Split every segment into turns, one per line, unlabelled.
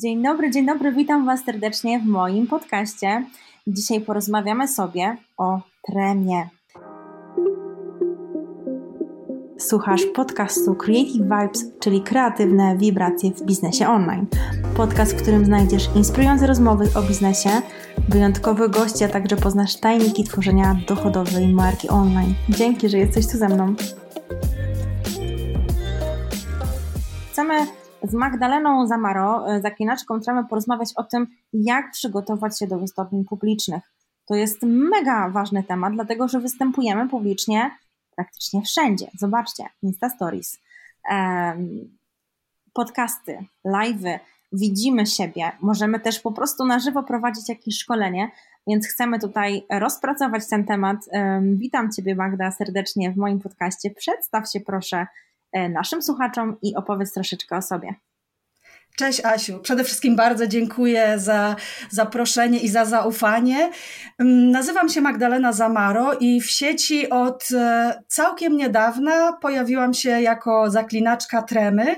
Dzień dobry, dzień dobry, witam Was serdecznie w moim podcaście. Dzisiaj porozmawiamy sobie o tremie. Słuchasz podcastu Creative Vibes, czyli kreatywne wibracje w biznesie online. Podcast, w którym znajdziesz inspirujące rozmowy o biznesie, wyjątkowych gości, a także poznasz tajniki tworzenia dochodowej marki online. Dzięki, że jesteś tu ze mną. Chcemy z Magdaleną Zamaro, e, zaklinaczką Tremy, porozmawiać o tym, jak przygotować się do wystąpień publicznych. To jest mega ważny temat, dlatego że występujemy publicznie praktycznie wszędzie. Zobaczcie, Insta Stories, podcasty, live'y, widzimy siebie, możemy też po prostu na żywo prowadzić jakieś szkolenie, więc chcemy tutaj rozpracować ten temat. Witam Ciebie Magda serdecznie w moim podcaście. Przedstaw się proszę naszym słuchaczom i opowiedz troszeczkę o sobie.
Cześć Asiu, przede wszystkim bardzo dziękuję za zaproszenie i za zaufanie. Mm, nazywam się Magdalena Zamaro i w sieci od e, całkiem niedawna pojawiłam się jako zaklinaczka tremy.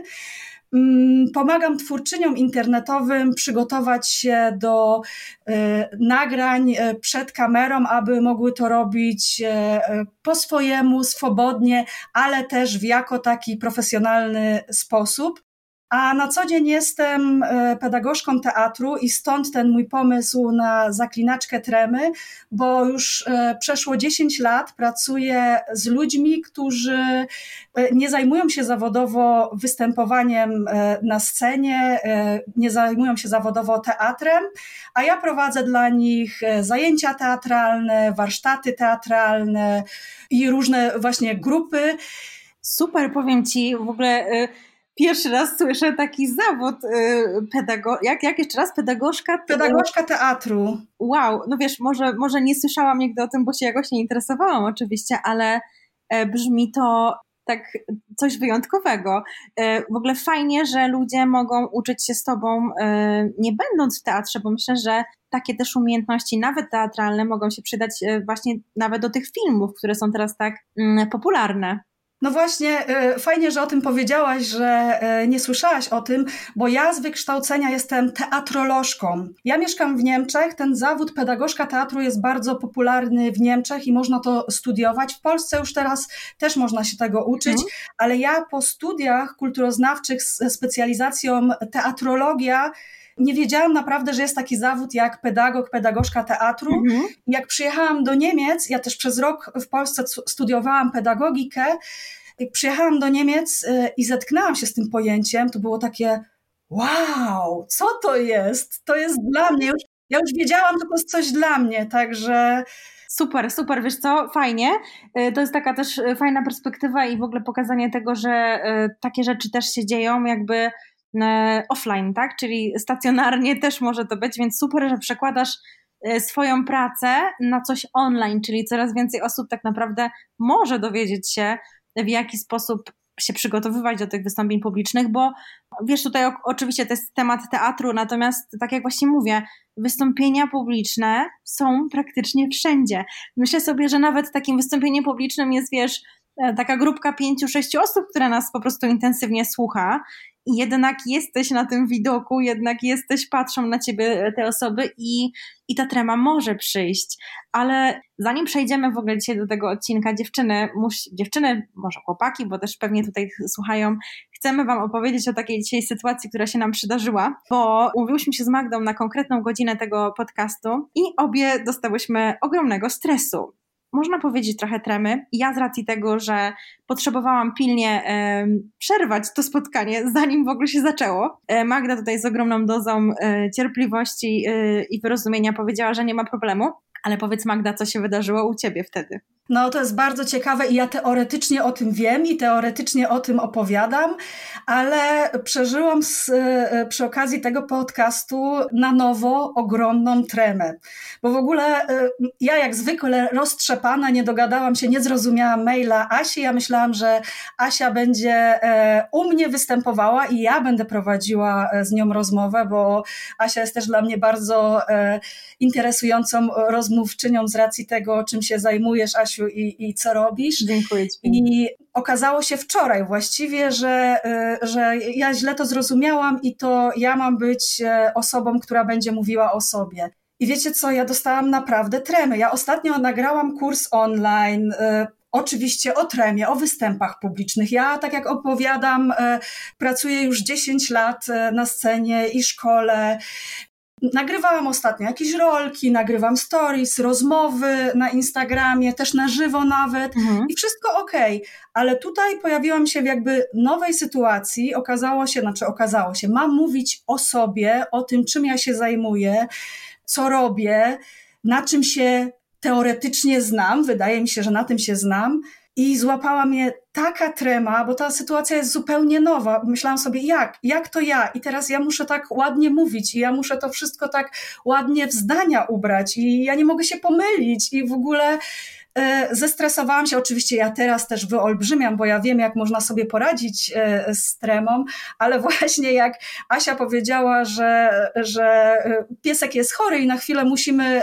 Mm, pomagam twórczyniom internetowym przygotować się do e, nagrań e, przed kamerą, aby mogły to robić e, po swojemu, swobodnie, ale też w jako taki profesjonalny sposób. A na co dzień jestem e, pedagogzką teatru i stąd ten mój pomysł na zaklinaczkę tremy, bo już e, przeszło 10 lat pracuję z ludźmi, którzy e, nie zajmują się zawodowo występowaniem na scenie, nie zajmują się zawodowo teatrem, a ja prowadzę dla nich zajęcia teatralne, warsztaty teatralne i różne właśnie grupy.
Super, powiem Ci, w ogóle pierwszy raz słyszę taki zawód y, pedago... jak, jak jeszcze raz? Pedagogzka?
Pedagogzka teatru.
Wow, no wiesz, może, może nie słyszałam nigdy o tym, bo się jakoś nie interesowałam oczywiście, ale e, brzmi to tak coś wyjątkowego. E, w ogóle fajnie, że ludzie mogą uczyć się z tobą e, nie będąc w teatrze, bo myślę, że takie też umiejętności, nawet teatralne, mogą się przydać właśnie nawet do tych filmów, które są teraz tak mm, popularne.
No właśnie, y, fajnie, że o tym powiedziałaś, że y, nie słyszałaś o tym, bo ja z wykształcenia jestem teatrolożką. Ja mieszkam w Niemczech, ten zawód pedagogzka teatru jest bardzo popularny w Niemczech i można to studiować. W Polsce już teraz też można się tego uczyć, mhm. ale ja po studiach kulturoznawczych z specjalizacją teatrologia nie wiedziałam naprawdę, że jest taki zawód jak pedagog, pedagogzka teatru. Mhm. Jak przyjechałam do Niemiec, ja też przez rok w Polsce studiowałam pedagogikę, jak przyjechałam do Niemiec y, i zetknęłam się z tym pojęciem, to było takie wow, co to jest? To jest dla mnie. Już, ja już wiedziałam, że to jest coś dla mnie, także...
Super, super, wiesz co, fajnie. Y, to jest taka też y, fajna perspektywa i w ogóle pokazanie tego, że takie rzeczy też się dzieją, jakby offline, tak? Czyli stacjonarnie też może to być, więc super, że przekładasz e, swoją pracę na coś online, czyli coraz więcej osób tak naprawdę może dowiedzieć się, w jaki sposób się przygotowywać do tych wystąpień publicznych, bo wiesz, tutaj oczywiście to jest temat teatru, natomiast tak jak właśnie mówię, wystąpienia publiczne są praktycznie wszędzie. Myślę sobie, że nawet takim wystąpieniem publicznym jest, wiesz, e, taka grupka pięciu, sześciu osób, która nas po prostu intensywnie słucha i jednak jesteś na tym widoku, jednak jesteś, patrzą na ciebie te osoby i, i ta trema może przyjść. Ale zanim przejdziemy w ogóle dzisiaj do tego odcinka, dziewczyny, musi, dziewczyny, może chłopaki, bo też pewnie tutaj słuchają, chcemy Wam opowiedzieć o takiej dzisiaj sytuacji, która się nam przydarzyła, bo umówiłyśmy się z Magdą na konkretną godzinę tego podcastu i obie dostałyśmy ogromnego stresu można powiedzieć, trochę tremy. Ja z racji tego, że potrzebowałam pilnie e, przerwać to spotkanie, zanim w ogóle się zaczęło. E, Magda tutaj z ogromną dozą e, cierpliwości e, i wyrozumienia powiedziała, że nie ma problemu. Ale powiedz Magda, co się wydarzyło u Ciebie wtedy?
No, to jest bardzo ciekawe i ja teoretycznie o tym wiem i teoretycznie o tym opowiadam, ale przeżyłam z, e, przy okazji tego podcastu na nowo ogromną tremę. Bo w ogóle e, ja jak zwykle roztrzepana, nie dogadałam się, nie zrozumiałam maila Asi. Ja myślałam, że Asia będzie e, u mnie występowała i ja będę prowadziła z nią rozmowę, bo Asia jest też dla mnie bardzo interesującą rozmówczynią z racji tego, czym się zajmujesz, Asiu, i, i co robisz.
Dziękuję Ci.
I okazało się wczoraj właściwie, że, że ja źle to zrozumiałam i to ja mam być osobą, która będzie mówiła o sobie. I wiecie co, ja dostałam naprawdę tremy. Ja ostatnio nagrałam kurs online, Oczywiście o tremie, o występach publicznych. Ja, tak jak opowiadam, e, pracuję już 10 lat e, na scenie i szkole. Nagrywałam ostatnio jakieś rolki, nagrywam stories, rozmowy na Instagramie, też na żywo nawet mhm. i wszystko ok, ale tutaj pojawiłam się w jakby nowej sytuacji. Okazało się, znaczy okazało się, mam mówić o sobie, o tym, czym ja się zajmuję, co robię, na czym się teoretycznie znam, wydaje mi się, że na tym się znam. I złapała mnie taka trema, bo ta sytuacja jest zupełnie nowa. Myślałam sobie, jak? Jak to ja? I teraz ja muszę tak ładnie mówić, i ja muszę to wszystko tak ładnie w zdania ubrać, i ja nie mogę się pomylić, i w ogóle zestresowałam się, oczywiście ja teraz też wyolbrzymiam, bo ja wiem, jak można sobie poradzić e, z tremą, ale właśnie jak Asia powiedziała, że, że e, piesek jest chory i na chwilę musimy,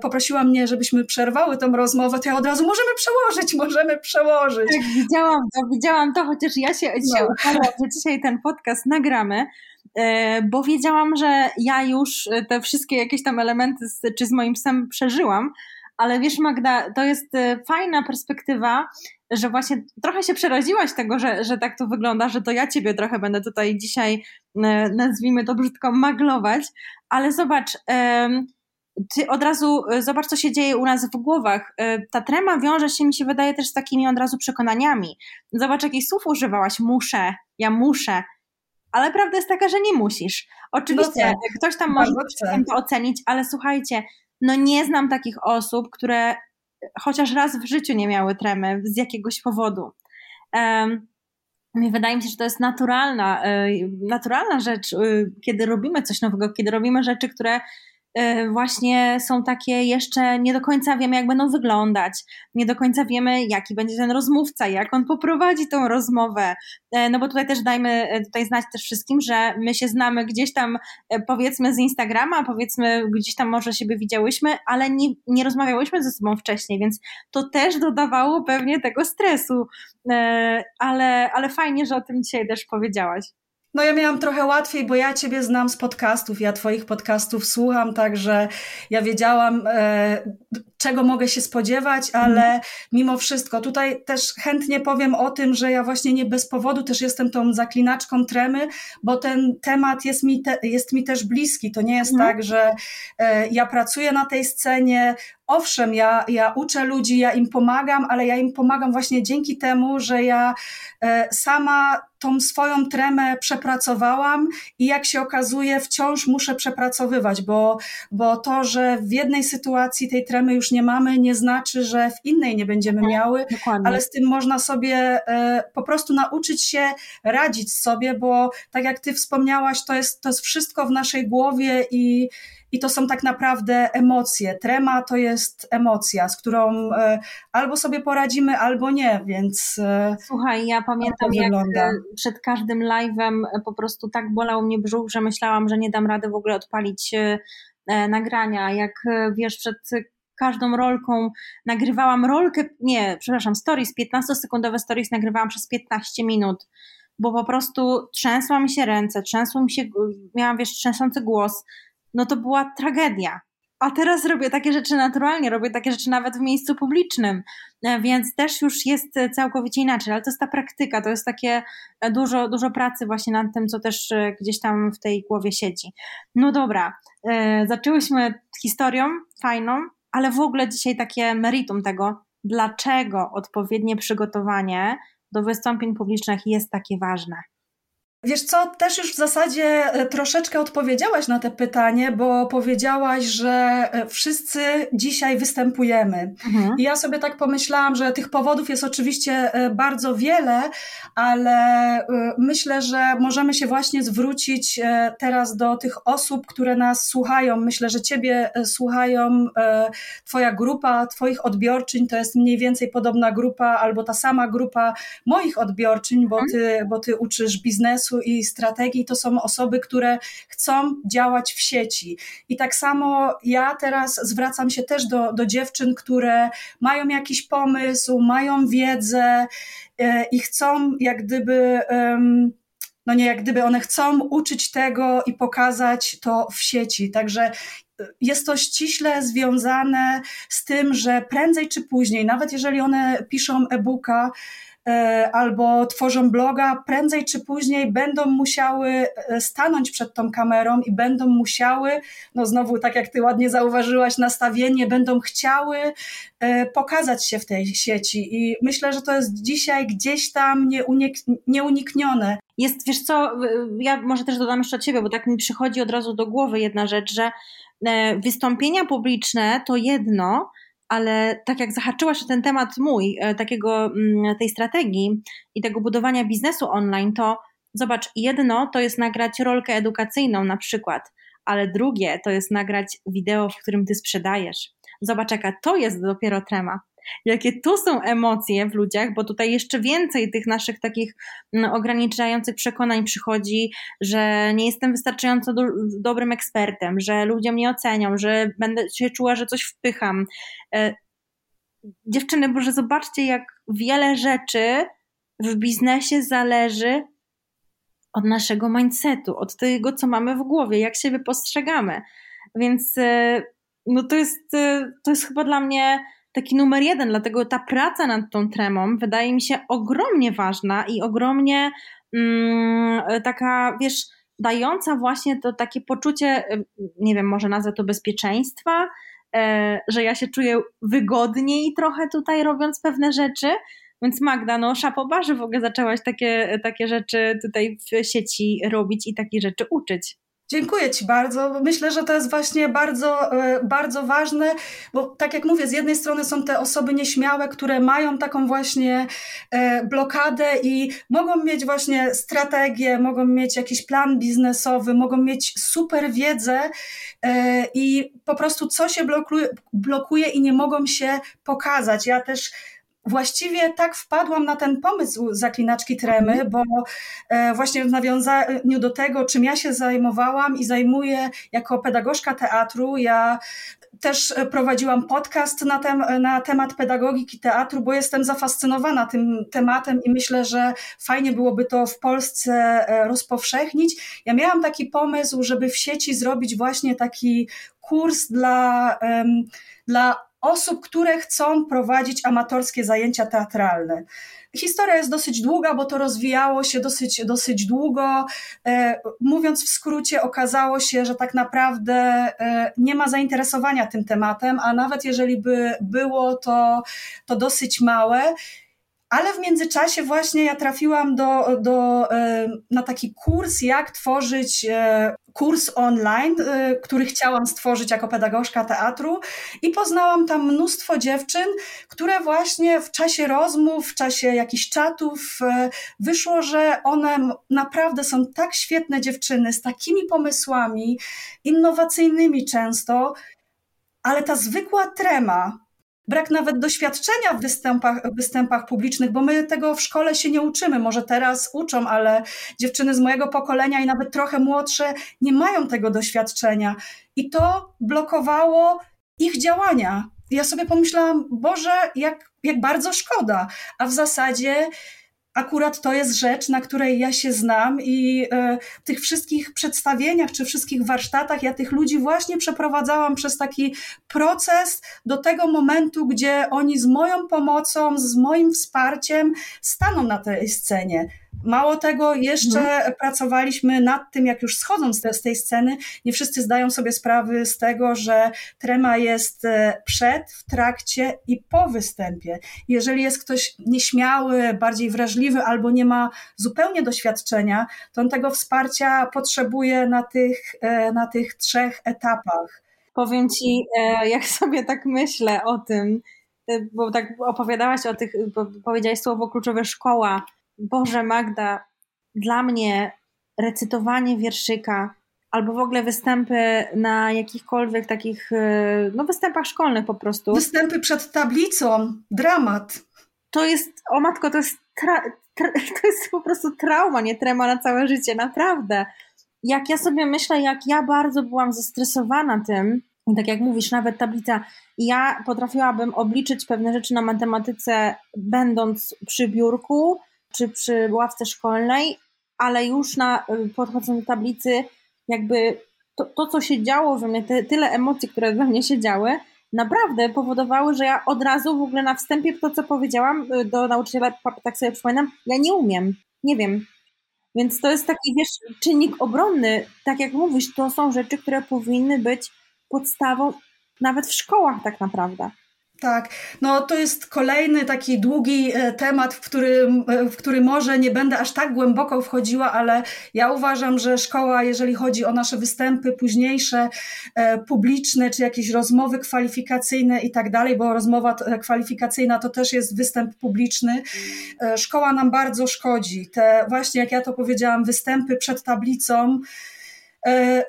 poprosiła mnie, żebyśmy przerwały tę rozmowę, to ja od razu możemy przełożyć, możemy przełożyć.
Tak, widziałam to, widziałam to, chociaż ja się dzisiaj no. że dzisiaj ten podcast nagramy, bo wiedziałam, że ja już te wszystkie jakieś tam elementy z, czy z moim psem przeżyłam, ale wiesz Magda, to jest y, fajna perspektywa, że właśnie trochę się przeraziłaś tego, że, że tak to wygląda, że to ja ciebie trochę będę tutaj dzisiaj, y, nazwijmy to brzydko, maglować, ale zobacz, ty od razu y, zobacz, co się dzieje u nas w głowach. Ta trema wiąże się, mi się wydaje, też z takimi od razu przekonaniami. Zobacz, jakich słów używałaś. Muszę, ja muszę. Ale prawda jest taka, że nie musisz. Oczywiście, no tak, ktoś tam może to ocenić, ale słuchajcie, no nie znam takich osób, które chociaż raz w życiu nie miały tremy z jakiegoś powodu. Um, wydaje mi się, że to jest naturalna, e, naturalna rzecz, e, kiedy robimy coś nowego, kiedy robimy rzeczy, które właśnie są takie jeszcze nie do końca wiemy, jak będą wyglądać, nie do końca wiemy, jaki będzie ten rozmówca, jak on poprowadzi tą rozmowę. E, no bo tutaj też dajmy e, tutaj znać też wszystkim, że my się znamy gdzieś tam powiedzmy z Instagrama, powiedzmy gdzieś tam może siebie widziałyśmy, ale nie, nie rozmawiałyśmy ze sobą wcześniej, więc to też dodawało pewnie tego stresu. Ale, ale fajnie, że o tym dzisiaj też powiedziałaś.
No ja miałam trochę łatwiej, bo ja Ciebie znam z podcastów, ja Twoich podcastów słucham, także ja wiedziałam, e, czego mogę się spodziewać, ale mhm. mimo wszystko tutaj też chętnie powiem o tym, że ja właśnie nie bez powodu też jestem tą zaklinaczką tremy, bo ten temat jest mi, te, jest mi też bliski. To nie jest mhm. tak, że e, ja pracuję na tej scenie, owszem, ja, ja uczę ludzi, ja im pomagam, ale ja im pomagam właśnie dzięki temu, że ja e, sama tą swoją tremę przepracowałam i jak się okazuje, wciąż muszę przepracowywać, bo, bo to, że w jednej sytuacji tej tremy już nie mamy, nie znaczy, że w innej nie będziemy tak, miały, Dokładnie. ale z tym można sobie e, po prostu nauczyć się radzić sobie, bo tak jak ty wspomniałaś, to jest, to jest wszystko w naszej głowie i i to są tak naprawdę emocje. Trema to jest emocja, z którą e, albo sobie poradzimy, albo nie, więc.
E, Słuchaj, ja pamiętam, jak wygląda. przed każdym live'em po prostu tak bolał mnie brzuch, że myślałam, że nie dam rady w ogóle odpalić nagrania. Jak wiesz, przed każdą rolką nagrywałam rolkę, nie, przepraszam, stories, 15-sekundowe stories nagrywałam przez 15 minut, bo po prostu trzęsła mi się ręce, trzęsło mi się, miałam wiesz, trzęsący głos, no to była tragedia. A teraz robię takie rzeczy naturalnie, robię takie rzeczy nawet w miejscu publicznym, e, więc też już jest całkowicie inaczej, ale to jest ta praktyka, to jest takie e, dużo, dużo pracy właśnie nad tym, co też e, gdzieś tam w tej głowie siedzi. No dobra, zaczęłyśmy historią fajną, ale w ogóle dzisiaj takie meritum tego, dlaczego odpowiednie przygotowanie do wystąpień publicznych jest takie ważne.
Wiesz co, też już w zasadzie e, troszeczkę odpowiedziałaś na te pytanie, bo powiedziałaś, że e, wszyscy dzisiaj występujemy. Mhm. I ja sobie tak pomyślałam, że tych powodów jest oczywiście e, bardzo wiele, ale myślę, że możemy się właśnie zwrócić teraz do tych osób, które nas słuchają. Myślę, że Ciebie słuchają, Twoja grupa, Twoich odbiorczyń to jest mniej więcej podobna grupa albo ta sama grupa moich odbiorczyń, bo mhm. Ty, bo ty uczysz biznesu i strategii to są osoby, które chcą działać w sieci. I tak samo ja teraz zwracam się też do, do dziewczyn, które mają jakiś pomysł, mają wiedzę e, i chcą jak gdyby. Um, no nie, jak gdyby one chcą uczyć tego i pokazać to w sieci. Także jest to ściśle związane z tym, że prędzej czy później, nawet jeżeli one piszą e-booka, e, albo tworzą bloga, prędzej czy później będą musiały e, stanąć przed tą kamerą i będą musiały, no znowu tak jak ty ładnie zauważyłaś, nastawienie, będą chciały e, pokazać się w tej sieci. I myślę, że to jest dzisiaj gdzieś tam nieuniknione.
Jest, wiesz co, ja może też dodam jeszcze od ciebie, bo tak mi przychodzi od razu do głowy jedna rzecz, że E, wystąpienia publiczne to jedno, ale tak jak zahaczyłaś o ten temat mój, e, takiego, mm, tej strategii i tego budowania biznesu online, to zobacz, jedno to jest nagrać rolkę edukacyjną na przykład, ale drugie to jest nagrać wideo, w którym ty sprzedajesz. Zobacz, jaka to jest dopiero trema jakie tu są emocje w ludziach, bo tutaj jeszcze więcej tych naszych takich mm, ograniczających przekonań przychodzi, że nie jestem wystarczająco do, dobrym ekspertem, że ludzie mnie ocenią, że będę się czuła, że coś wpycham. E, dziewczyny, Boże, zobaczcie, jak wiele rzeczy w biznesie zależy od naszego mindsetu, od tego, co mamy w głowie, jak siebie postrzegamy. Więc e, no to jest, e, to jest chyba dla mnie taki numer jeden, dlatego ta praca nad tą tremą wydaje mi się ogromnie ważna i ogromnie mm, taka, wiesz, dająca właśnie to takie poczucie, nie wiem, może nazwę to bezpieczeństwa, e, że ja się czuję wygodniej trochę tutaj robiąc pewne rzeczy. Więc Magda, no szapoba, że w ogóle zaczęłaś takie, takie rzeczy tutaj w sieci robić i takie rzeczy uczyć.
Dziękuję Ci bardzo. Myślę, że to jest właśnie bardzo, e, bardzo ważne, bo tak jak mówię, z jednej strony są te osoby nieśmiałe, które mają taką właśnie e, blokadę i mogą mieć właśnie strategię, mogą mieć jakiś plan biznesowy, mogą mieć super wiedzę e, i po prostu co się blokuje, blokuje i nie mogą się pokazać. Ja też właściwie tak wpadłam na ten pomysł zaklinaczki tremy, mhm. bo e, właśnie w nawiązaniu do tego, czym ja się zajmowałam i zajmuję jako pedagogzka teatru, ja też prowadziłam podcast na, tem na temat pedagogiki teatru, bo jestem zafascynowana tym tematem i myślę, że fajnie byłoby to w Polsce e, rozpowszechnić. Ja miałam taki pomysł, żeby w sieci zrobić właśnie taki kurs dla, dla osób, które chcą prowadzić amatorskie zajęcia teatralne. Historia jest dosyć długa, bo to rozwijało się dosyć, dosyć długo. E, mówiąc w skrócie, okazało się, że tak naprawdę e, nie ma zainteresowania tym tematem, a nawet jeżeli by było, to, to dosyć małe. Ale w międzyczasie właśnie ja trafiłam do, do, e, na taki kurs, jak tworzyć kurs online, e, który chciałam stworzyć jako pedagogzka teatru i poznałam tam mnóstwo dziewczyn, które właśnie w czasie rozmów, w czasie jakichś czatów wyszło, że one naprawdę są tak świetne dziewczyny, z takimi pomysłami, innowacyjnymi często, ale ta zwykła trema, brak nawet doświadczenia w występach, występach publicznych, bo my tego w szkole się nie uczymy. Może teraz uczą, ale dziewczyny z mojego pokolenia i nawet trochę młodsze nie mają tego doświadczenia. I to blokowało ich działania. ja sobie pomyślałam, Boże, jak, jak bardzo szkoda. A w zasadzie akurat to jest rzecz, na której ja się znam i e, w tych wszystkich przedstawieniach czy wszystkich warsztatach ja tych ludzi właśnie przeprowadzałam przez taki proces do tego momentu, gdzie oni z moją pomocą, z moim wsparciem staną na tej scenie. Mało tego, jeszcze mhm. pracowaliśmy nad tym, jak już schodzą z, te, z tej sceny, nie wszyscy zdają sobie sprawy z tego, że trema jest e, przed, w trakcie i po występie. Jeżeli jest ktoś nieśmiały, bardziej wrażliwy albo nie ma zupełnie doświadczenia, to on tego wsparcia potrzebuje na tych, e, na tych trzech etapach.
Powiem ci, e, jak sobie tak myślę o tym, bo tak opowiadałaś o tych, powiedziałaś słowo kluczowe szkoła Boże Magda, dla mnie recytowanie wierszyka albo w ogóle występy na jakichkolwiek takich, e, no występach szkolnych po prostu.
Występy przed tablicą, dramat.
To jest, o matko, to jest tra to jest po prostu trauma, nie trema na całe życie, naprawdę. Jak ja sobie myślę, jak ja bardzo byłam zestresowana tym, i tak jak mówisz, nawet tablica, ja potrafiłabym obliczyć pewne rzeczy na matematyce, będąc przy biurku czy przy ławce szkolnej, ale już na y, podchodząc do tablicy, jakby to, to co się działo we mnie, te, tyle emocji, które we mnie się działy, naprawdę powodowały, że ja od razu w ogóle na wstępie to, co powiedziałam y, do nauczyciela, tak sobie przypominam, ja nie umiem, nie wiem. Więc to jest taki, wiesz, czynnik obronny. Tak jak mówisz, to są rzeczy, które powinny być podstawą nawet w szkołach tak naprawdę.
Tak, no to jest kolejny taki długi e, temat, w który, e, w który może nie będę aż tak głęboko wchodziła, ale ja uważam, że szkoła, jeżeli chodzi o nasze występy późniejsze, e, publiczne, czy jakieś rozmowy kwalifikacyjne i tak dalej, bo rozmowa kwalifikacyjna to też jest występ publiczny, szkoła nam bardzo szkodzi. Te właśnie, jak ja to powiedziałam, występy przed tablicą,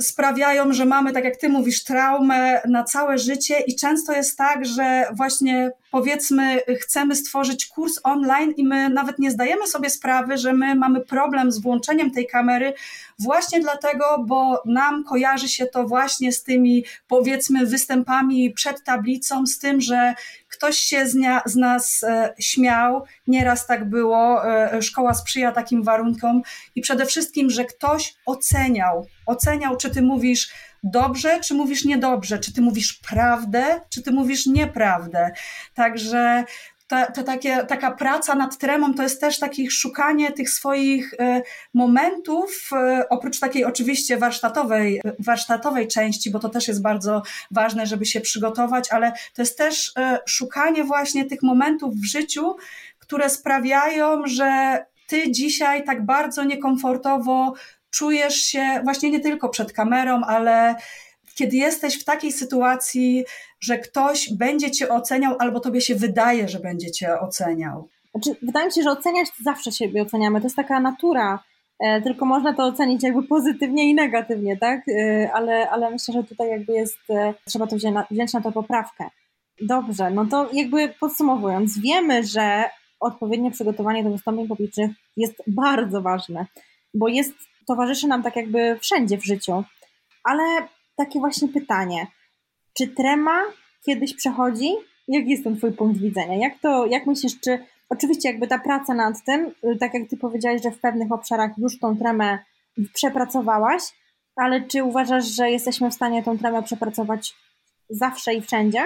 sprawiają, że mamy, tak jak ty mówisz, traumę na całe życie i często jest tak, że właśnie powiedzmy chcemy stworzyć kurs online i my nawet nie zdajemy sobie sprawy, że my mamy problem z włączeniem tej kamery właśnie dlatego, bo nam kojarzy się to właśnie z tymi powiedzmy występami przed tablicą, z tym, że ktoś się z, nia, z nas e, śmiał, nieraz tak było, e, szkoła sprzyja takim warunkom. I przede wszystkim, że ktoś oceniał, oceniał, czy ty mówisz dobrze, czy mówisz niedobrze, czy ty mówisz prawdę, czy ty mówisz nieprawdę. Także ta, ta takie, taka praca nad tremą to jest też takie szukanie tych swoich e, momentów, e, oprócz takiej oczywiście warsztatowej, warsztatowej części, bo to też jest bardzo ważne, żeby się przygotować, ale to jest też e, szukanie właśnie tych momentów w życiu, które sprawiają, że ty dzisiaj tak bardzo niekomfortowo czujesz się właśnie nie tylko przed kamerą, ale kiedy jesteś w takiej sytuacji, że ktoś będzie cię oceniał, albo tobie się wydaje, że będzie cię oceniał.
Znaczy, wydaje mi się, że oceniać zawsze siebie oceniamy. To jest taka natura. E, tylko można to ocenić jakby pozytywnie i negatywnie, tak? E, ale, ale myślę, że tutaj jakby jest, e, trzeba to wziąć na, wziąć na to poprawkę. Dobrze, no to jakby podsumowując, wiemy, że odpowiednie przygotowanie do wystąpień publicznych jest bardzo ważne, bo jest, towarzyszy nam tak jakby wszędzie w życiu. Ale takie właśnie pytanie, czy trema kiedyś przechodzi? Jaki jest ten twój punkt widzenia? Jak to, jak myślisz, czy oczywiście jakby ta praca nad tym, y, tak jak ty powiedziałeś, że w pewnych obszarach już tą tremę przepracowałaś, ale czy uważasz, że jesteśmy w stanie tą tremę przepracować zawsze i wszędzie?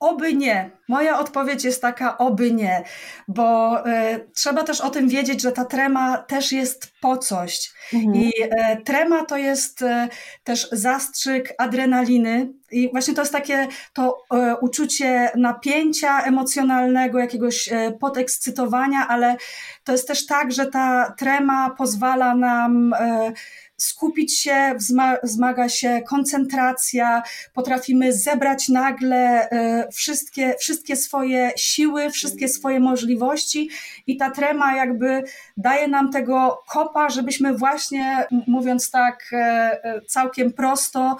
Oby nie. Moja odpowiedź jest taka, oby nie, bo y, trzeba też o tym wiedzieć, że ta trema też jest po coś. Mhm. I y, trema to jest y, też zastrzyk adrenaliny. I właśnie to jest takie to uczucie napięcia emocjonalnego, jakiegoś podekscytowania, ale to jest też tak, że ta trema pozwala nam skupić się, wzmaga się koncentracja, potrafimy zebrać nagle e, wszystkie, wszystkie swoje siły, wszystkie swoje możliwości i ta trema jakby daje nam tego kopa, żebyśmy właśnie, mówiąc tak e, e, całkiem prosto,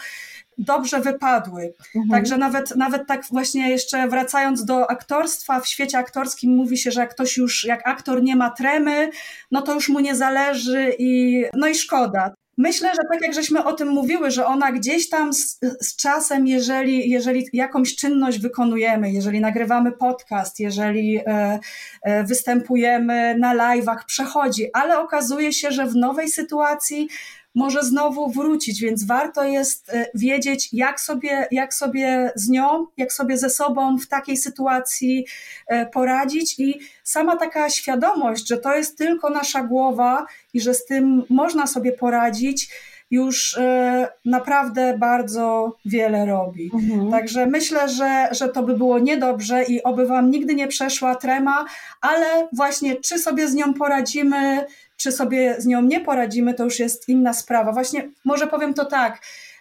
dobrze wypadły. Mhm. Także nawet, nawet tak właśnie jeszcze wracając do aktorstwa, w świecie aktorskim mówi się, że jak ktoś już, jak aktor nie ma tremy, no to już mu nie zależy i no i szkoda. Myślę, że tak jak żeśmy o tym mówiły, że ona gdzieś tam z, z, czasem, jeżeli, jeżeli jakąś czynność wykonujemy, jeżeli nagrywamy podcast, jeżeli e, e, występujemy na live'ach, przechodzi, ale okazuje się, że w nowej sytuacji może znowu wrócić, więc warto jest e, wiedzieć, jak sobie, jak sobie z nią, jak sobie ze sobą w takiej sytuacji e, poradzić i sama taka świadomość, że to jest tylko nasza głowa i że z tym można sobie poradzić, już e, naprawdę bardzo wiele robi. Mhm. Także myślę, że, że to by było niedobrze i oby Wam nigdy nie przeszła trema, ale właśnie czy sobie z nią poradzimy, czy sobie z nią nie poradzimy, to już jest inna sprawa. Właśnie może powiem to tak,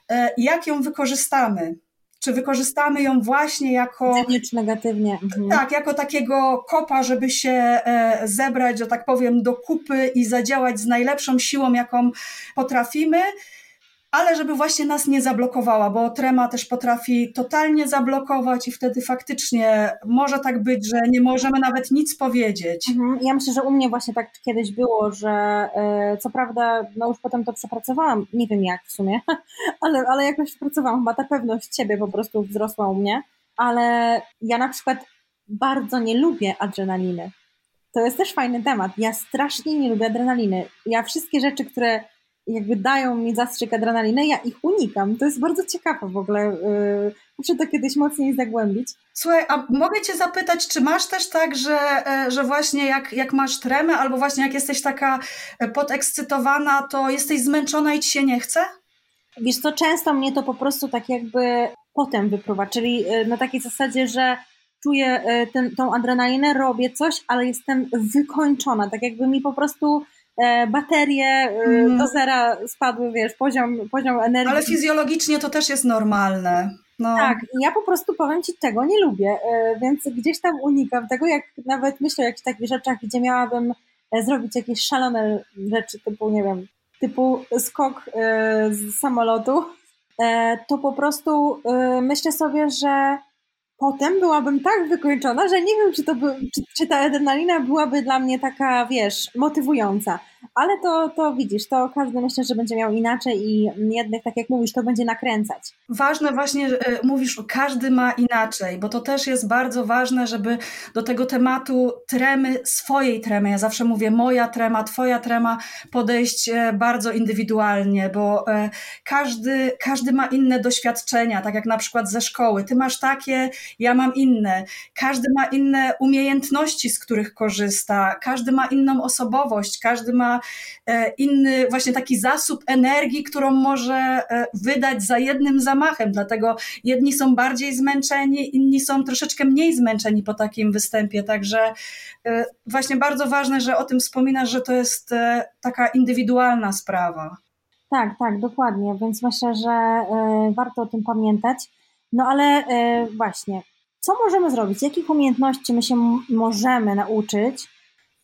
e, jak ją wykorzystamy. Czy wykorzystamy ją właśnie jako.
czy negatywnie.
Mhm. Tak, jako takiego kopa, żeby się e, zebrać, że tak powiem, do kupy i zadziałać z najlepszą siłą, jaką potrafimy, ale żeby właśnie nas nie zablokowała, bo trema też potrafi totalnie zablokować i wtedy faktycznie może tak być, że nie możemy nawet nic powiedzieć.
Mhm. Ja myślę, że u mnie właśnie tak kiedyś było, że e, co prawda, no już potem to przepracowałam, nie wiem jak w sumie, ale, ale jakoś przepracowałam, chyba ta pewność siebie po prostu wzrosła u mnie, ale ja na przykład bardzo nie lubię adrenaliny. To jest też fajny temat. Ja strasznie nie lubię adrenaliny. Ja wszystkie rzeczy, które jakby dają mi zastrzyk adrenaliny, ja ich unikam. To jest bardzo ciekawe w ogóle. Yy, muszę to kiedyś mocniej zagłębić.
Słuchaj, a mogę Cię zapytać, czy masz też tak, że, e, że właśnie jak, jak masz tremę, albo właśnie jak jesteś taka e, podekscytowana, to jesteś zmęczona i Ci się nie chce?
Wiesz co, często mnie to po prostu tak jakby potem wypływa, czyli e, na takiej zasadzie, że czuję ten, tą adrenalinę, robię coś, ale jestem wykończona, tak jakby mi po prostu baterie mm. do zera spadły, wiesz, poziom, poziom energii.
Ale fizjologicznie to też jest normalne. No.
Tak, ja po prostu powiem Ci, tego nie lubię, e, więc gdzieś tam unikam tego, jak nawet myślę o jakichś takich rzeczach, gdzie miałabym zrobić jakieś szalone rzeczy, typu, nie wiem, typu skok z samolotu, to po prostu myślę sobie, że potem byłabym tak wykończona, że nie wiem, czy, to by, czy, czy ta adrenalina byłaby dla mnie taka, wiesz, motywująca. Ale to, to widzisz, to każdy myślę, że będzie miał inaczej i jednak, tak jak mówisz, to będzie nakręcać.
Ważne właśnie, że mówisz, każdy ma inaczej, bo to też jest bardzo ważne, żeby do tego tematu tremy, swojej tremy, ja zawsze mówię moja trema, twoja trema, podejść e, bardzo indywidualnie, bo e, każdy, każdy ma inne doświadczenia, tak jak na przykład ze szkoły. Ty masz takie, ja mam inne. Każdy ma inne umiejętności, z których korzysta, każdy ma inną osobowość, każdy ma e, inny właśnie taki zasób energii, którą może e, wydać za jednym zamachem. Dlatego jedni są bardziej zmęczeni, inni są troszeczkę mniej zmęczeni po takim występie. Także e, właśnie bardzo ważne, że o tym wspominasz, że to jest taka indywidualna sprawa.
Tak, tak, dokładnie. Więc myślę, że warto o tym pamiętać. No ale właśnie, co możemy zrobić? Jakich umiejętności my się możemy nauczyć,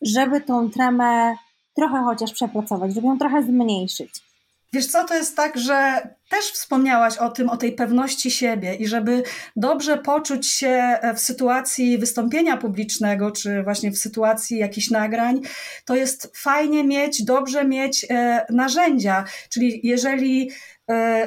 żeby tą tremę trochę chociaż przepracować, żeby ją trochę zmniejszyć.
Wiesz co, to jest tak, że też wspomniałaś o tym, o tej pewności siebie i żeby dobrze poczuć się w sytuacji wystąpienia publicznego, czy właśnie w sytuacji jakichś nagrań, to jest fajnie mieć, dobrze mieć e, narzędzia. Czyli jeżeli E,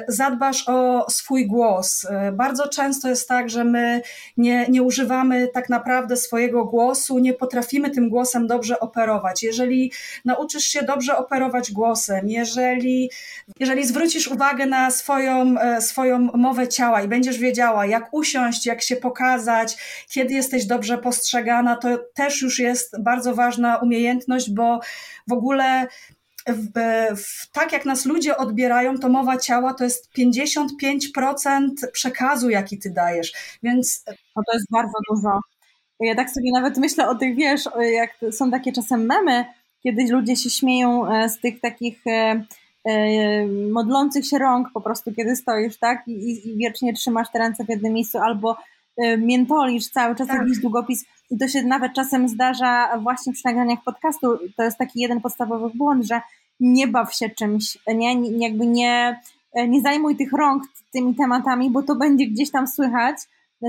zadbasz o swój głos. E, bardzo często jest tak, że my nie, nie używamy tak naprawdę swojego głosu, nie potrafimy tym głosem dobrze operować. Jeżeli nauczysz się dobrze operować głosem, jeżeli, jeżeli zwrócisz uwagę na swoją, e, swoją mowę ciała i będziesz wiedziała, jak usiąść, jak się pokazać, kiedy jesteś dobrze postrzegana, to też już jest bardzo ważna umiejętność, bo w ogóle w, w, tak jak nas ludzie odbierają, to mowa ciała to jest 55% przekazu, jaki ty dajesz. Więc.
No to jest bardzo dużo. Ja tak sobie nawet myślę o tych, wiesz, jak są takie czasem memy, kiedy ludzie się śmieją e, z tych takich e, e, modlących się rąk po prostu, kiedy stoisz, tak? I, i wiecznie trzymasz te ręce w jednym miejscu, albo miętolisz cały czas tak. jakiś długopis. I to się nawet czasem zdarza właśnie przy nagraniach podcastu. To jest taki jeden podstawowy błąd, że nie baw się czymś, nie, jakby nie, nie zajmuj tych rąk tymi tematami, bo to będzie gdzieś tam słychać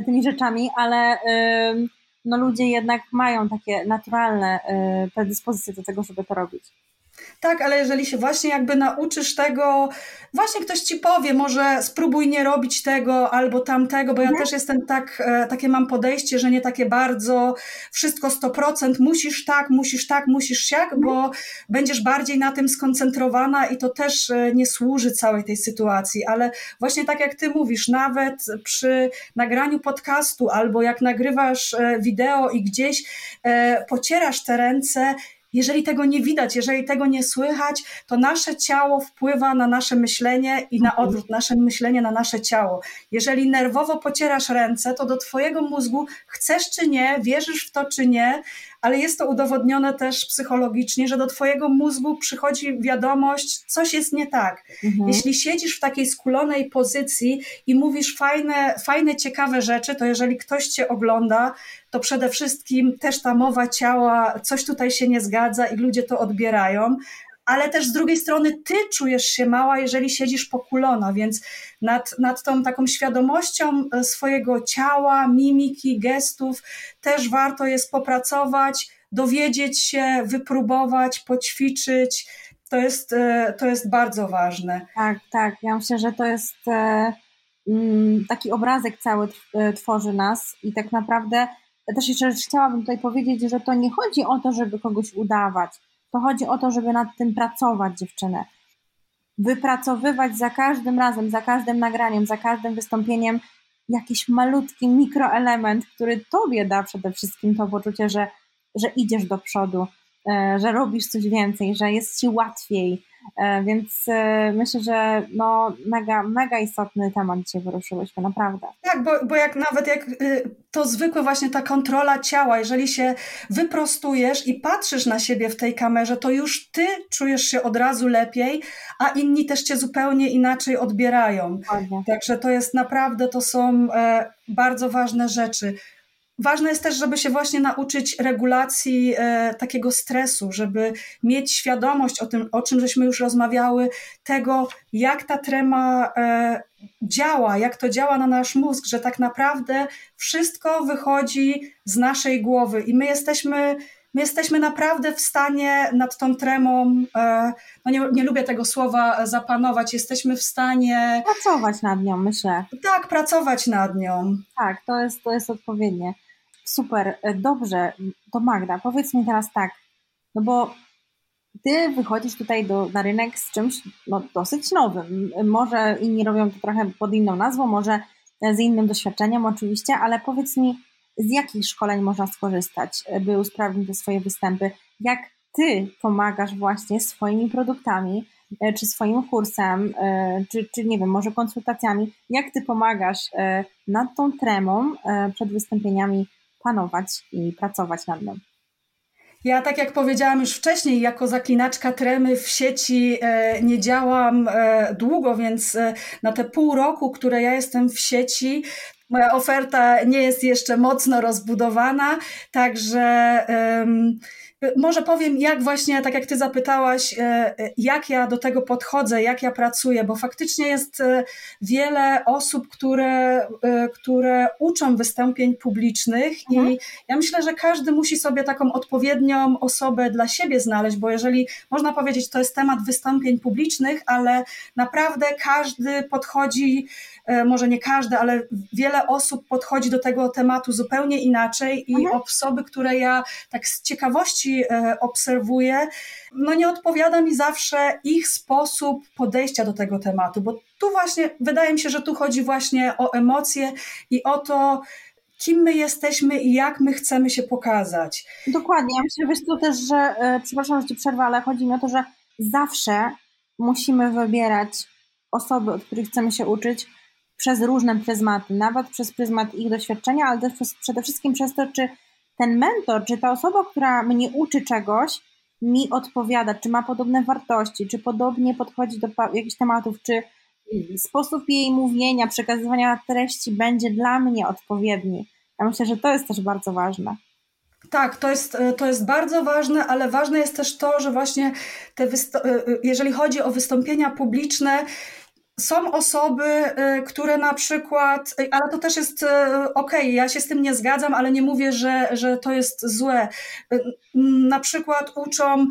tymi rzeczami, ale no ludzie jednak mają takie naturalne y, predyspozycje do tego, żeby to robić.
Tak, ale jeżeli się właśnie jakby nauczysz tego, właśnie ktoś ci powie, może spróbuj nie robić tego albo tamtego, bo ja mhm. też jestem tak, e, takie mam podejście, że nie takie bardzo wszystko 100%, musisz tak, musisz tak, musisz siak, mhm. bo będziesz bardziej na tym skoncentrowana i to też e, nie służy całej tej sytuacji, ale właśnie tak jak ty mówisz, nawet przy nagraniu podcastu albo jak nagrywasz e, wideo i gdzieś pocierasz te ręce, jeżeli tego nie widać, jeżeli tego nie słychać, to nasze ciało wpływa na nasze myślenie i na mhm. odwrót, nasze myślenie na nasze ciało. Jeżeli nerwowo pocierasz ręce, to do Twojego mózgu chcesz czy nie, wierzysz w to czy nie, ale jest to udowodnione też psychologicznie, że do Twojego mózgu przychodzi wiadomość, coś jest nie tak. Mhm. Jeśli siedzisz w takiej skulonej pozycji i mówisz fajne, fajne, ciekawe rzeczy, to jeżeli ktoś Cię ogląda, to przede wszystkim też ta mowa ciała, coś tutaj się nie zgadza i ludzie to odbierają. Ale też z drugiej strony ty czujesz się mała, jeżeli siedzisz pokulona, więc nad, nad tą taką świadomością e, swojego ciała, mimiki, gestów też warto jest popracować, dowiedzieć się, wypróbować, poćwiczyć. To jest, e, to jest bardzo ważne.
Tak, tak. Ja myślę, że to jest e, mm, taki obrazek cały tworzy nas i tak naprawdę też jeszcze chciałabym tutaj powiedzieć, że to nie chodzi o to, żeby kogoś udawać. To chodzi o to, żeby nad tym pracować, dziewczynę. Wypracowywać za każdym razem, za każdym nagraniem, za każdym wystąpieniem jakiś malutki mikroelement, który tobie da przede wszystkim to poczucie, że, że idziesz do przodu, e, że robisz coś więcej, że jest ci łatwiej, więc e, myślę, że no mega, mega istotny temat dzisiaj wyruszyłyśmy, naprawdę.
Tak, bo, bo jak nawet jak y, to zwykłe właśnie ta kontrola ciała, jeżeli się wyprostujesz i patrzysz na siebie w tej kamerze, to już ty czujesz się od razu lepiej, a inni też cię zupełnie inaczej odbierają. Także to jest naprawdę, to są e, bardzo ważne rzeczy. Ważne jest też, żeby się właśnie nauczyć regulacji e, takiego stresu, żeby mieć świadomość o tym, o czym żeśmy już rozmawiały, tego, jak ta trema e, działa, jak to działa na nasz mózg, że tak naprawdę wszystko wychodzi z naszej głowy i my jesteśmy. My jesteśmy naprawdę w stanie nad tą tremą, e, no nie, nie lubię tego słowa zapanować, jesteśmy w stanie.
Pracować nad nią, myślę.
Tak, pracować nad nią.
Tak, to jest, to jest odpowiednie. Super, e, dobrze, to Magda, powiedz mi teraz tak, no bo ty wychodzisz tutaj do, na rynek z czymś no, dosyć nowym. Może inni robią to trochę pod inną nazwą, może z innym doświadczeniem oczywiście, ale powiedz mi, z jakich szkoleń można skorzystać, by usprawnić te swoje występy? Jak ty pomagasz właśnie swoimi produktami, e, czy swoim kursem, e, czy, czy nie wiem, może konsultacjami, jak ty pomagasz nad tą tremą przed wystąpieniami panować i pracować nad nią.
Ja, tak jak powiedziałam już wcześniej, jako zaklinaczka tremy w sieci e, nie działam e, długo, więc e, na te pół roku, które ja jestem w sieci, moja oferta nie jest jeszcze mocno rozbudowana, także. Może powiem, jak właśnie, tak jak Ty zapytałaś, e, e, jak ja do tego podchodzę, jak ja pracuję, bo faktycznie jest e, wiele osób, które, które uczą wystąpień publicznych mhm. i ja myślę, że każdy musi sobie taką odpowiednią osobę dla siebie znaleźć, bo jeżeli można powiedzieć, to jest temat wystąpień publicznych, ale naprawdę każdy podchodzi może nie każde, ale wiele osób podchodzi do tego tematu zupełnie inaczej i mhm. osoby, które ja tak z ciekawości e, obserwuję, no nie odpowiada mi zawsze ich sposób podejścia do tego tematu, bo tu właśnie wydaje mi się, że tu chodzi właśnie o emocje i o to, kim my jesteśmy i jak my chcemy się pokazać.
Dokładnie. Ja myślę, wiesz to też, że, e, przepraszam, że ci przerwę, ale chodzi mi o to, że zawsze musimy wybierać osoby, od których chcemy się uczyć, przez różne pryzmaty, nawet przez pryzmat ich doświadczenia, ale też przez, przede wszystkim przez to, czy ten mentor, czy ta osoba, która mnie uczy czegoś, mi odpowiada, czy ma podobne wartości, czy podobnie podchodzi do jakichś tematów, czy sposób jej mówienia, przekazywania treści będzie dla mnie odpowiedni. Ja myślę, że to jest też bardzo ważne.
Tak, to jest, to jest bardzo ważne, ale ważne jest też to, że właśnie te jeżeli chodzi o wystąpienia publiczne, są osoby, y, które na przykład, y, ale to też jest y, okej, okay, ja się z tym nie zgadzam, ale nie mówię, że, że to jest złe. Na przykład uczą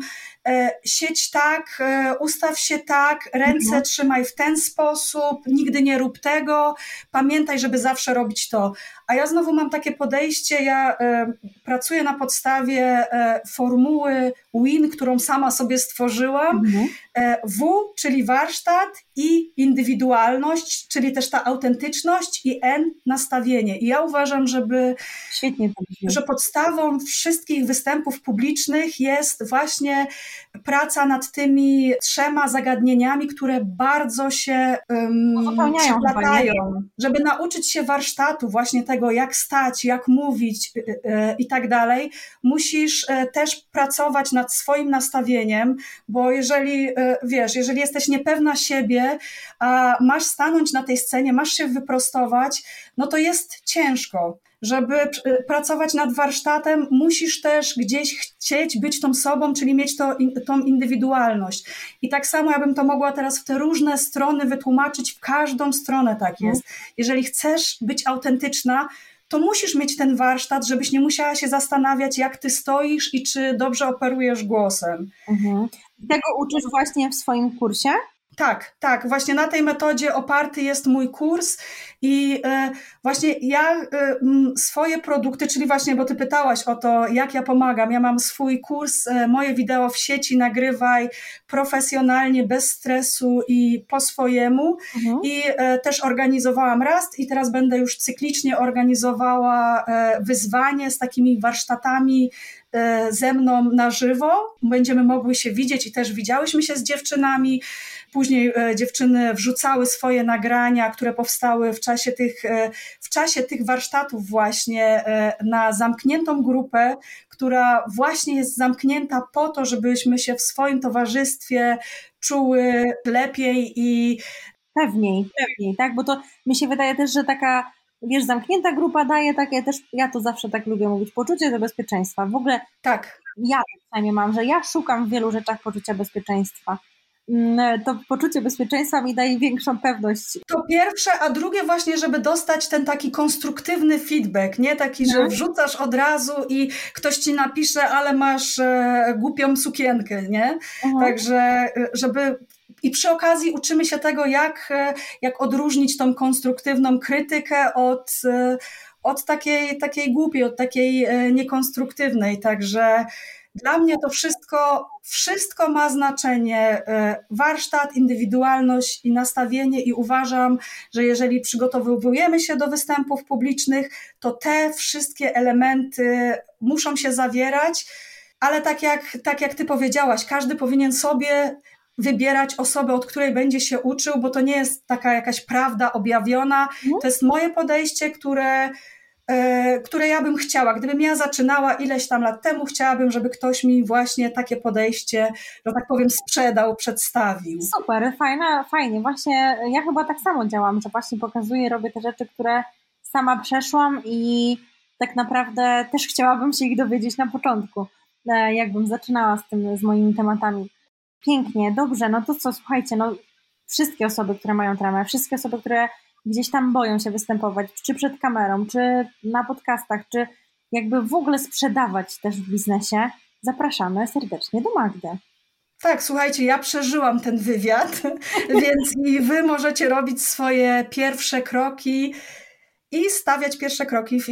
sieć tak, ustaw się tak, ręce mhm. trzymaj w ten sposób, nigdy nie rób tego, pamiętaj, żeby zawsze robić to. A ja znowu mam takie podejście, ja e, pracuję na podstawie formuły WIN, którą sama sobie stworzyłam. Mhm. W, czyli warsztat i indywidualność, czyli też ta autentyczność i N, nastawienie. I ja uważam, żeby,
Świetnie
że podstawą wszystkich występów publicznych jest właśnie praca nad tymi trzema zagadnieniami, które bardzo się um, przeplatają, żeby nauczyć się warsztatu właśnie tego, jak stać, jak mówić y, y, y, i tak dalej, musisz też pracować nad swoim nastawieniem, bo jeżeli, wiesz, jeżeli jesteś niepewna siebie, a masz stanąć na tej scenie, masz się wyprostować, no to jest ciężko. Żeby pracować nad warsztatem, musisz też gdzieś chcieć być tą sobą, czyli mieć to, tą indywidualność. I tak samo ja bym to mogła teraz w te różne strony wytłumaczyć, w każdą stronę tak jest. Jeżeli chcesz być autentyczna, to musisz mieć ten warsztat, żebyś nie musiała się zastanawiać, jak ty stoisz i czy dobrze operujesz głosem.
Mhm. Tego uczysz właśnie w swoim kursie?
Tak, tak. Właśnie na tej metodzie oparty jest mój kurs i e, właśnie ja e, swoje produkty, czyli właśnie, bo ty pytałaś o to, jak ja pomagam. Ja mam swój kurs, e, moje wideo w sieci nagrywaj profesjonalnie, bez stresu i po swojemu. Mhm. I też organizowałam raz i teraz będę już cyklicznie organizowała wyzwanie z takimi warsztatami ze mną na żywo. Będziemy mogły się widzieć i też widziałyśmy się z dziewczynami. Później dziewczyny wrzucały swoje nagrania, które powstały w czasie tych, e, w czasie tych warsztatów właśnie e, na zamkniętą grupę, która właśnie jest zamknięta po to, żebyśmy się w swoim towarzystwie czuły lepiej i
pewniej, pewniej, tak? Bo to mi się wydaje też, że taka wiesz, zamknięta grupa daje takie też, ja to zawsze tak lubię mówić, poczucie do bezpieczeństwa. W ogóle
tak.
Ja przynajmniej mam, że ja szukam w wielu rzeczach poczucia bezpieczeństwa. Mm, to poczucie bezpieczeństwa mi daje większą pewność.
To pierwsze, a drugie właśnie, żeby dostać ten taki konstruktywny feedback, nie taki, że no. wrzucasz od razu i ktoś ci napisze, ale masz e, głupią sukienkę, nie? Mhm. Także, e, żeby i przy okazji uczymy się tego, jak, e, jak odróżnić tą konstruktywną krytykę od, e, od takiej, takiej głupiej, od takiej niekonstruktywnej. Także dla mnie to wszystko, wszystko ma znaczenie. E, warsztat, indywidualność i nastawienie, i uważam, że jeżeli przygotowujemy się do występów publicznych, to te wszystkie elementy muszą się zawierać, ale tak jak, tak jak ty powiedziałaś, każdy powinien sobie wybierać osobę, od której będzie się uczył, bo to nie jest taka jakaś prawda objawiona. No. To jest moje podejście, które które ja bym chciała. Gdybym ja zaczynała ileś tam lat temu, chciałabym, żeby ktoś mi właśnie takie podejście, że tak powiem, sprzedał, przedstawił.
Super, fajna, fajnie. Właśnie ja chyba tak samo działam, że właśnie pokazuję, robię te rzeczy, które sama przeszłam i tak naprawdę też chciałabym się ich dowiedzieć na początku, e, jakbym zaczynała z tym, z moimi tematami. Pięknie, dobrze, no to co, słuchajcie, no wszystkie osoby, które mają tramę, wszystkie osoby, które gdzieś tam boją się występować, czy przed kamerą, czy na podcastach, czy jakby w ogóle sprzedawać też w biznesie, zapraszamy serdecznie do Magdy.
Tak, słuchajcie, ja przeżyłam ten wywiad, więc i wy możecie robić swoje pierwsze kroki i stawiać pierwsze kroki w,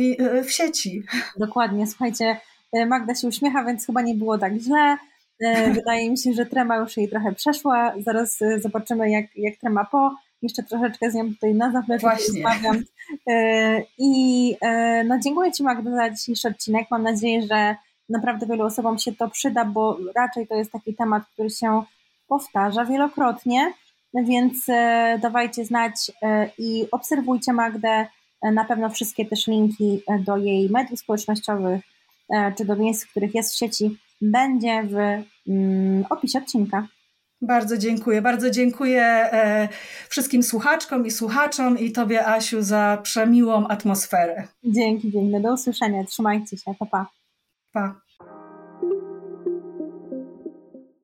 w sieci.
Dokładnie, słuchajcie, Magda się uśmiecha, więc chyba nie było tak źle. E, wydaje mi się, że trema już jej trochę przeszła. Zaraz e, zobaczymy, jak, jak trema po jeszcze troszeczkę z nią tutaj na zapleczu rozmawiam. E, I e, no, dziękuję Ci Magda za dzisiejszy odcinek. Mam nadzieję, że naprawdę wielu osobom się to przyda, bo raczej to jest taki temat, który się powtarza wielokrotnie, więc e, dawajcie znać i obserwujcie Magdę. Na pewno wszystkie też linki do jej mediów społecznościowych czy do miejsc, w których jest w sieci będzie w mm, opisie odcinka.
Bardzo dziękuję. Bardzo dziękuję e, wszystkim słuchaczkom i słuchaczom i Tobie, Asiu, za przemiłą atmosferę.
Dzięki, dzięki. Do usłyszenia. Trzymajcie się. Pa, pa.
Pa.